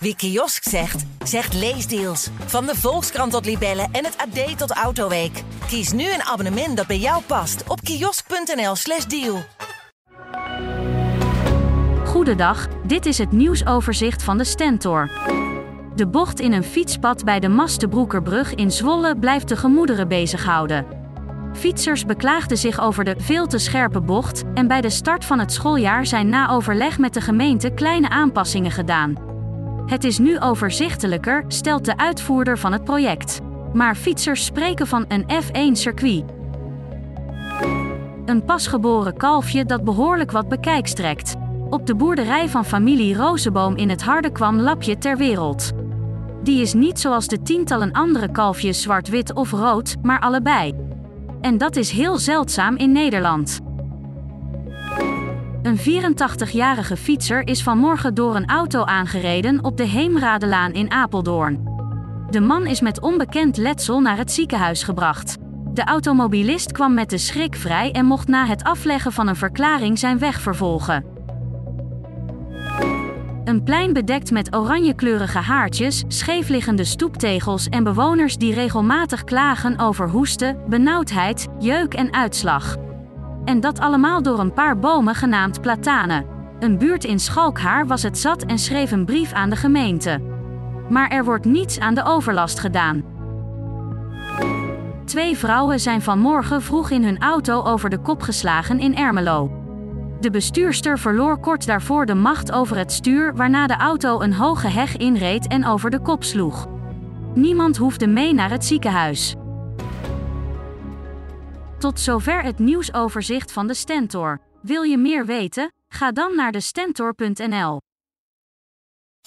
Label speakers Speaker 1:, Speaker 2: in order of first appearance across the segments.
Speaker 1: Wie kiosk zegt, zegt leesdeals. Van de Volkskrant tot Libellen en het AD tot Autoweek. Kies nu een abonnement dat bij jou past op kiosk.nl/slash deal.
Speaker 2: Goedendag, dit is het nieuwsoverzicht van de Stentor. De bocht in een fietspad bij de Mastenbroekerbrug in Zwolle blijft de gemoederen bezighouden. Fietsers beklaagden zich over de veel te scherpe bocht en bij de start van het schooljaar zijn na overleg met de gemeente kleine aanpassingen gedaan. Het is nu overzichtelijker, stelt de uitvoerder van het project. Maar fietsers spreken van een F1-circuit. Een pasgeboren kalfje dat behoorlijk wat bekijks trekt. Op de boerderij van familie Rozenboom in het Harde kwam Lapje ter wereld. Die is niet zoals de tientallen andere kalfjes zwart-wit of rood, maar allebei. En dat is heel zeldzaam in Nederland. Een 84-jarige fietser is vanmorgen door een auto aangereden op de Heemradelaan in Apeldoorn. De man is met onbekend letsel naar het ziekenhuis gebracht. De automobilist kwam met de schrik vrij en mocht na het afleggen van een verklaring zijn weg vervolgen. Een plein bedekt met oranjekleurige haartjes, scheefliggende stoeptegels en bewoners die regelmatig klagen over hoesten, benauwdheid, jeuk en uitslag. En dat allemaal door een paar bomen genaamd platanen. Een buurt in Schalkhaar was het zat en schreef een brief aan de gemeente. Maar er wordt niets aan de overlast gedaan. Twee vrouwen zijn vanmorgen vroeg in hun auto over de kop geslagen in Ermelo. De bestuurster verloor kort daarvoor de macht over het stuur, waarna de auto een hoge heg inreed en over de kop sloeg. Niemand hoefde mee naar het ziekenhuis. Tot zover het nieuwsoverzicht van de Stentor. Wil je meer weten? Ga dan naar de Stentor.nl.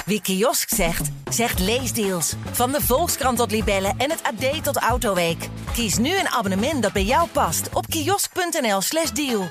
Speaker 1: Wie kiosk zegt, zegt leesdeals. Van de Volkskrant tot Libellen en het AD tot Autoweek. Kies nu een abonnement dat bij jou past op kiosk.nl/slash deal.